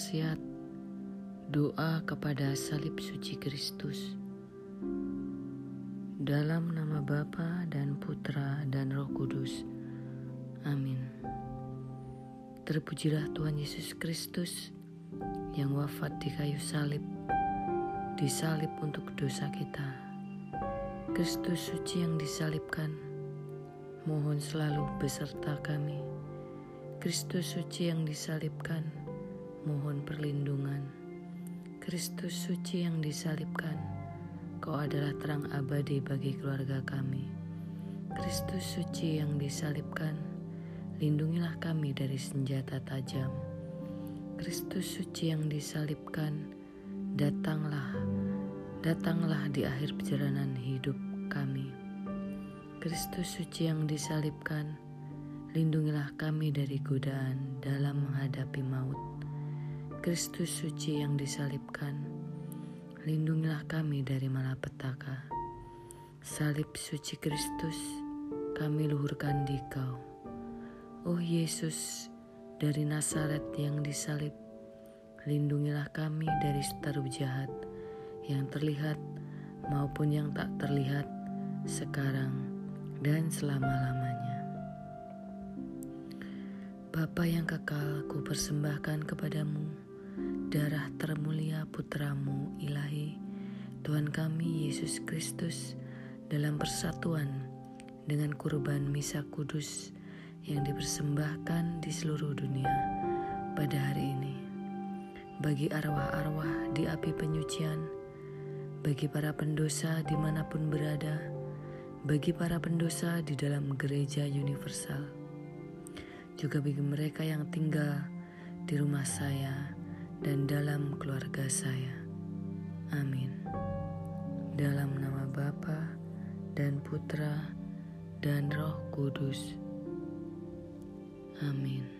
nasihat doa kepada salib suci Kristus. Dalam nama Bapa dan Putra dan Roh Kudus. Amin. Terpujilah Tuhan Yesus Kristus yang wafat di kayu salib, disalib untuk dosa kita. Kristus suci yang disalibkan, mohon selalu beserta kami. Kristus suci yang disalibkan, mohon perlindungan. Kristus suci yang disalibkan, Kau adalah terang abadi bagi keluarga kami. Kristus suci yang disalibkan, lindungilah kami dari senjata tajam. Kristus suci yang disalibkan, datanglah, datanglah di akhir perjalanan hidup kami. Kristus suci yang disalibkan, lindungilah kami dari godaan dalam menghadapi maut. Kristus suci yang disalibkan, lindungilah kami dari malapetaka. Salib suci Kristus, kami luhurkan di kau. Oh Yesus, dari Nazaret yang disalib, lindungilah kami dari seteru jahat yang terlihat maupun yang tak terlihat sekarang dan selama-lamanya. Bapa yang kekal, ku persembahkan kepadamu darah termulia putramu ilahi, Tuhan kami Yesus Kristus dalam persatuan dengan kurban misa kudus yang dipersembahkan di seluruh dunia pada hari ini. Bagi arwah-arwah di api penyucian, bagi para pendosa di mana pun berada, bagi para pendosa di dalam gereja universal, juga bagi mereka yang tinggal di rumah saya, dan dalam keluarga saya. Amin. Dalam nama Bapa dan Putra dan Roh Kudus. Amin.